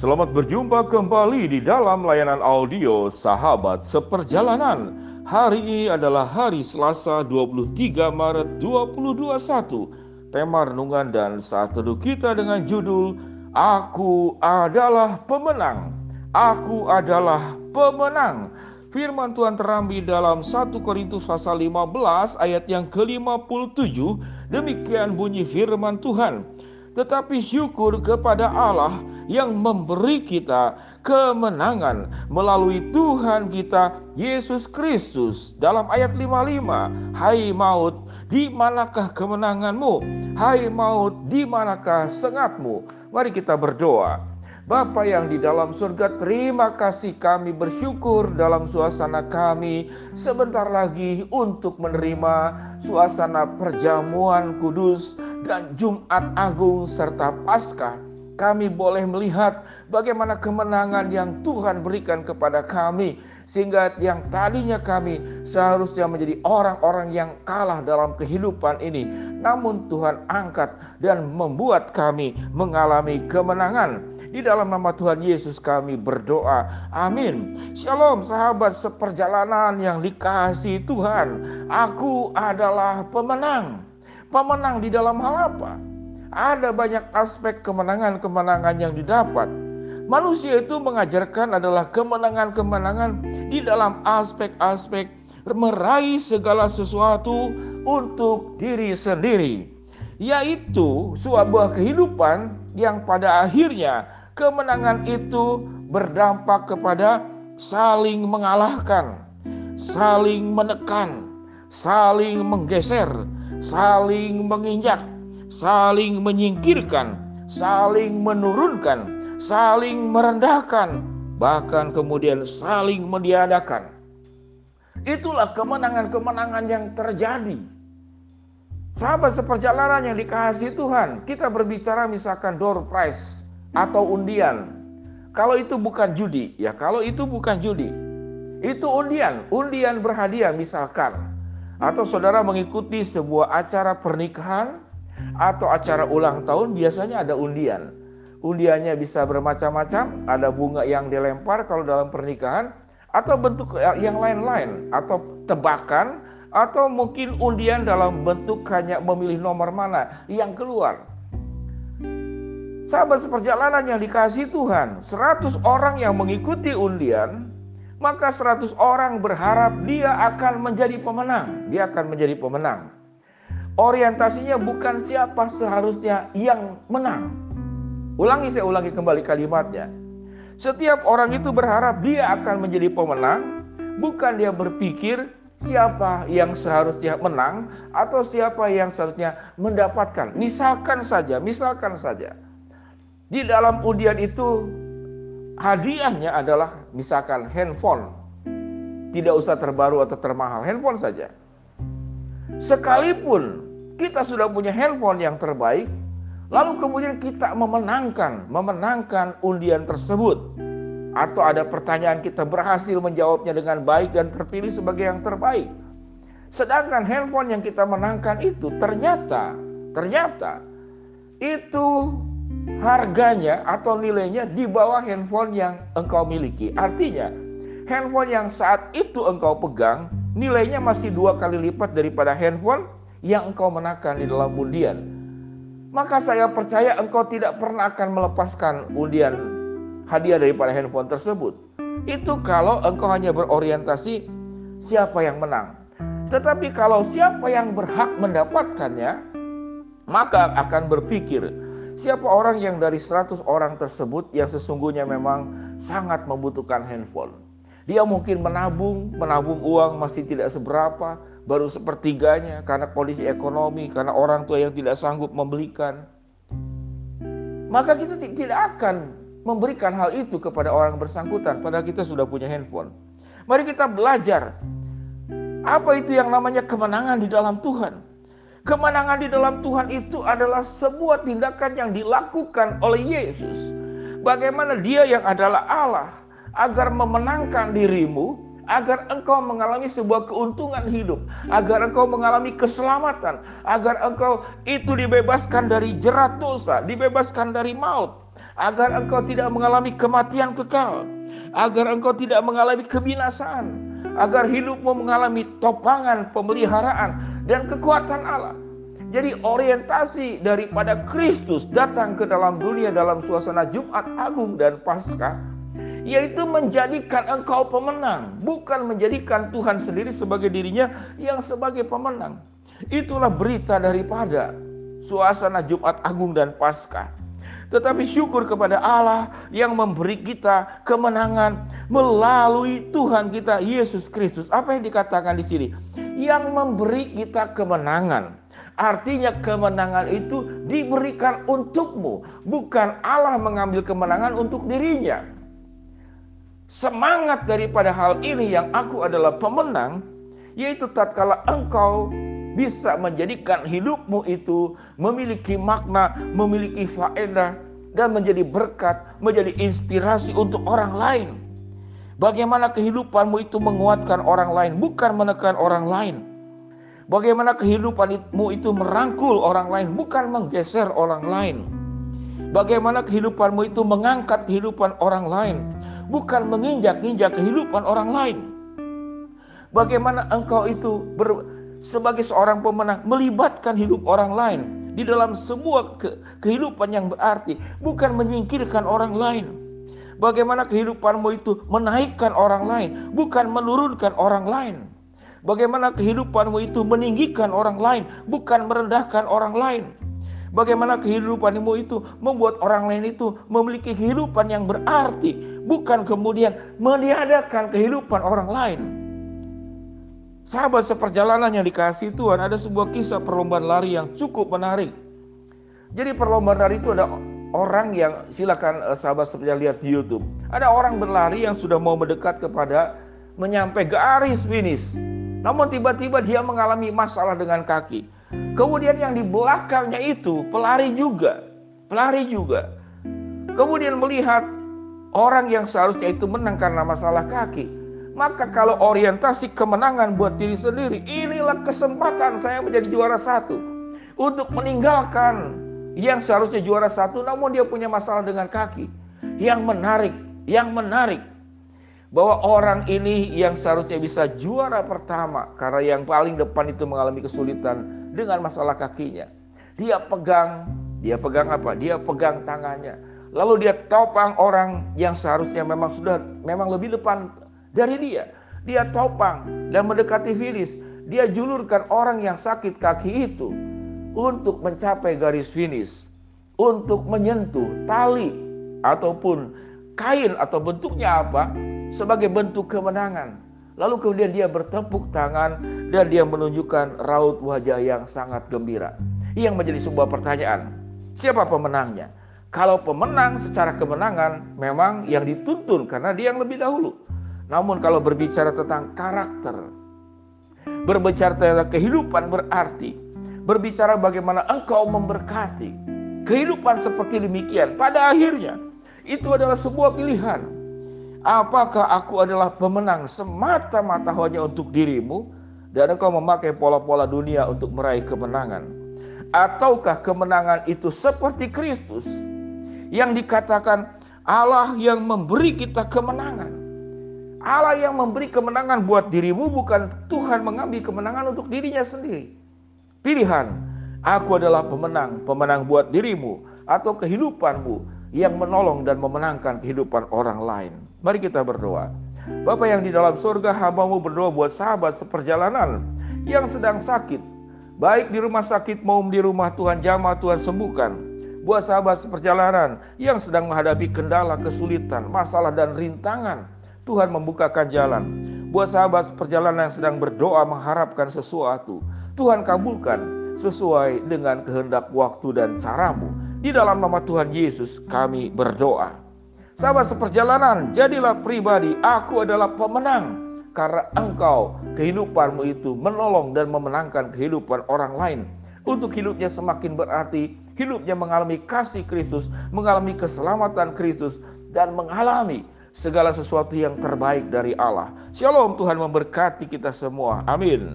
Selamat berjumpa kembali di dalam layanan audio Sahabat Seperjalanan. Hari ini adalah hari Selasa 23 Maret 2021. Tema renungan dan saat teduh kita dengan judul Aku adalah pemenang. Aku adalah pemenang. Firman Tuhan terambil dalam 1 Korintus pasal 15 ayat yang ke-57. Demikian bunyi firman Tuhan. Tetapi syukur kepada Allah yang memberi kita kemenangan melalui Tuhan kita Yesus Kristus. Dalam ayat 55, Hai maut, di manakah kemenanganmu? Hai maut, di manakah sengatmu? Mari kita berdoa. Bapa yang di dalam surga, terima kasih kami bersyukur dalam suasana kami sebentar lagi untuk menerima suasana perjamuan kudus dan Jumat Agung serta Paskah kami boleh melihat bagaimana kemenangan yang Tuhan berikan kepada kami, sehingga yang tadinya kami seharusnya menjadi orang-orang yang kalah dalam kehidupan ini, namun Tuhan angkat dan membuat kami mengalami kemenangan. Di dalam nama Tuhan Yesus kami berdoa. Amin. Shalom sahabat seperjalanan yang dikasih Tuhan. Aku adalah pemenang. Pemenang di dalam hal apa? Ada banyak aspek kemenangan-kemenangan yang didapat. Manusia itu mengajarkan adalah kemenangan-kemenangan di dalam aspek-aspek meraih segala sesuatu untuk diri sendiri, yaitu sebuah kehidupan yang pada akhirnya kemenangan itu berdampak kepada saling mengalahkan, saling menekan, saling menggeser, saling menginjak, saling menyingkirkan, saling menurunkan, saling merendahkan, bahkan kemudian saling meniadakan. Itulah kemenangan-kemenangan yang terjadi. Sahabat seperjalanan yang dikasih Tuhan, kita berbicara misalkan door prize atau undian. Kalau itu bukan judi, ya kalau itu bukan judi. Itu undian, undian berhadiah misalkan. Atau saudara mengikuti sebuah acara pernikahan, atau acara ulang tahun biasanya ada undian. Undiannya bisa bermacam-macam, ada bunga yang dilempar kalau dalam pernikahan atau bentuk yang lain-lain atau tebakan atau mungkin undian dalam bentuk hanya memilih nomor mana yang keluar. Sahabat seperjalanan yang dikasih Tuhan, 100 orang yang mengikuti undian, maka 100 orang berharap dia akan menjadi pemenang. Dia akan menjadi pemenang. Orientasinya bukan siapa seharusnya yang menang. Ulangi saya ulangi kembali kalimatnya. Setiap orang itu berharap dia akan menjadi pemenang, bukan dia berpikir siapa yang seharusnya menang atau siapa yang seharusnya mendapatkan. Misalkan saja, misalkan saja. Di dalam undian itu hadiahnya adalah misalkan handphone. Tidak usah terbaru atau termahal, handphone saja. Sekalipun kita sudah punya handphone yang terbaik, lalu kemudian kita memenangkan, memenangkan undian tersebut. Atau ada pertanyaan kita berhasil menjawabnya dengan baik dan terpilih sebagai yang terbaik. Sedangkan handphone yang kita menangkan itu ternyata, ternyata itu harganya atau nilainya di bawah handphone yang engkau miliki. Artinya, handphone yang saat itu engkau pegang nilainya masih dua kali lipat daripada handphone yang engkau menangkan di dalam undian. Maka saya percaya engkau tidak pernah akan melepaskan undian hadiah daripada handphone tersebut. Itu kalau engkau hanya berorientasi siapa yang menang. Tetapi kalau siapa yang berhak mendapatkannya, maka akan berpikir siapa orang yang dari 100 orang tersebut yang sesungguhnya memang sangat membutuhkan handphone. Dia mungkin menabung, menabung uang masih tidak seberapa, baru sepertiganya karena kondisi ekonomi, karena orang tua yang tidak sanggup membelikan. Maka kita tidak akan memberikan hal itu kepada orang bersangkutan padahal kita sudah punya handphone. Mari kita belajar apa itu yang namanya kemenangan di dalam Tuhan. Kemenangan di dalam Tuhan itu adalah sebuah tindakan yang dilakukan oleh Yesus. Bagaimana dia yang adalah Allah agar memenangkan dirimu agar engkau mengalami sebuah keuntungan hidup, agar engkau mengalami keselamatan, agar engkau itu dibebaskan dari jerat dosa, dibebaskan dari maut, agar engkau tidak mengalami kematian kekal, agar engkau tidak mengalami kebinasaan, agar hidupmu mengalami topangan pemeliharaan dan kekuatan Allah. Jadi orientasi daripada Kristus datang ke dalam dunia dalam suasana Jumat Agung dan Paskah yaitu menjadikan engkau pemenang, bukan menjadikan Tuhan sendiri sebagai dirinya yang sebagai pemenang. Itulah berita daripada suasana Jumat Agung dan Paskah. Tetapi syukur kepada Allah yang memberi kita kemenangan melalui Tuhan kita Yesus Kristus. Apa yang dikatakan di sini? Yang memberi kita kemenangan. Artinya kemenangan itu diberikan untukmu, bukan Allah mengambil kemenangan untuk dirinya. Semangat daripada hal ini yang aku adalah pemenang, yaitu tatkala engkau bisa menjadikan hidupmu itu memiliki makna, memiliki faedah, dan menjadi berkat, menjadi inspirasi untuk orang lain. Bagaimana kehidupanmu itu menguatkan orang lain, bukan menekan orang lain. Bagaimana kehidupanmu itu merangkul orang lain, bukan menggeser orang lain. Bagaimana kehidupanmu itu mengangkat kehidupan orang lain, bukan menginjak-injak kehidupan orang lain. Bagaimana engkau itu ber, sebagai seorang pemenang melibatkan hidup orang lain di dalam sebuah ke, kehidupan yang berarti, bukan menyingkirkan orang lain. Bagaimana kehidupanmu itu menaikkan orang lain, bukan menurunkan orang lain. Bagaimana kehidupanmu itu meninggikan orang lain, bukan merendahkan orang lain. Bagaimana kehidupanmu itu membuat orang lain itu memiliki kehidupan yang berarti, bukan kemudian meniadakan kehidupan orang lain. Sahabat seperjalanan yang dikasih Tuhan, ada sebuah kisah perlombaan lari yang cukup menarik. Jadi perlombaan lari itu ada orang yang silakan eh, sahabat seperjalanan lihat di YouTube. Ada orang berlari yang sudah mau mendekat kepada menyampai garis finish. Namun tiba-tiba dia mengalami masalah dengan kaki. Kemudian yang di belakangnya itu pelari juga, pelari juga. Kemudian melihat orang yang seharusnya itu menang karena masalah kaki. Maka kalau orientasi kemenangan buat diri sendiri, inilah kesempatan saya menjadi juara satu. Untuk meninggalkan yang seharusnya juara satu namun dia punya masalah dengan kaki. Yang menarik, yang menarik bahwa orang ini yang seharusnya bisa juara pertama karena yang paling depan itu mengalami kesulitan dengan masalah kakinya. Dia pegang, dia pegang apa? Dia pegang tangannya. Lalu dia topang orang yang seharusnya memang sudah memang lebih depan dari dia. Dia topang dan mendekati finish. Dia julurkan orang yang sakit kaki itu untuk mencapai garis finish, untuk menyentuh tali ataupun kain atau bentuknya apa sebagai bentuk kemenangan. Lalu kemudian dia bertepuk tangan dan dia menunjukkan raut wajah yang sangat gembira. Yang menjadi sebuah pertanyaan, siapa pemenangnya? Kalau pemenang secara kemenangan memang yang dituntun karena dia yang lebih dahulu. Namun kalau berbicara tentang karakter, berbicara tentang kehidupan berarti, berbicara bagaimana engkau memberkati, kehidupan seperti demikian pada akhirnya itu adalah sebuah pilihan Apakah aku adalah pemenang semata-mata hanya untuk dirimu dan engkau memakai pola-pola dunia untuk meraih kemenangan? Ataukah kemenangan itu seperti Kristus yang dikatakan Allah yang memberi kita kemenangan? Allah yang memberi kemenangan buat dirimu bukan Tuhan mengambil kemenangan untuk dirinya sendiri. Pilihan, aku adalah pemenang, pemenang buat dirimu atau kehidupanmu yang menolong dan memenangkan kehidupan orang lain. Mari kita berdoa. Bapak yang di dalam surga, hambamu berdoa buat sahabat seperjalanan yang sedang sakit. Baik di rumah sakit maupun di rumah Tuhan jamah Tuhan sembuhkan. Buat sahabat seperjalanan yang sedang menghadapi kendala, kesulitan, masalah dan rintangan. Tuhan membukakan jalan. Buat sahabat seperjalanan yang sedang berdoa mengharapkan sesuatu. Tuhan kabulkan sesuai dengan kehendak waktu dan caramu. Di dalam nama Tuhan Yesus kami berdoa. Sahabat seperjalanan, jadilah pribadi, aku adalah pemenang. Karena engkau, kehidupanmu itu menolong dan memenangkan kehidupan orang lain. Untuk hidupnya semakin berarti, hidupnya mengalami kasih Kristus, mengalami keselamatan Kristus, dan mengalami segala sesuatu yang terbaik dari Allah. Shalom Tuhan memberkati kita semua. Amin.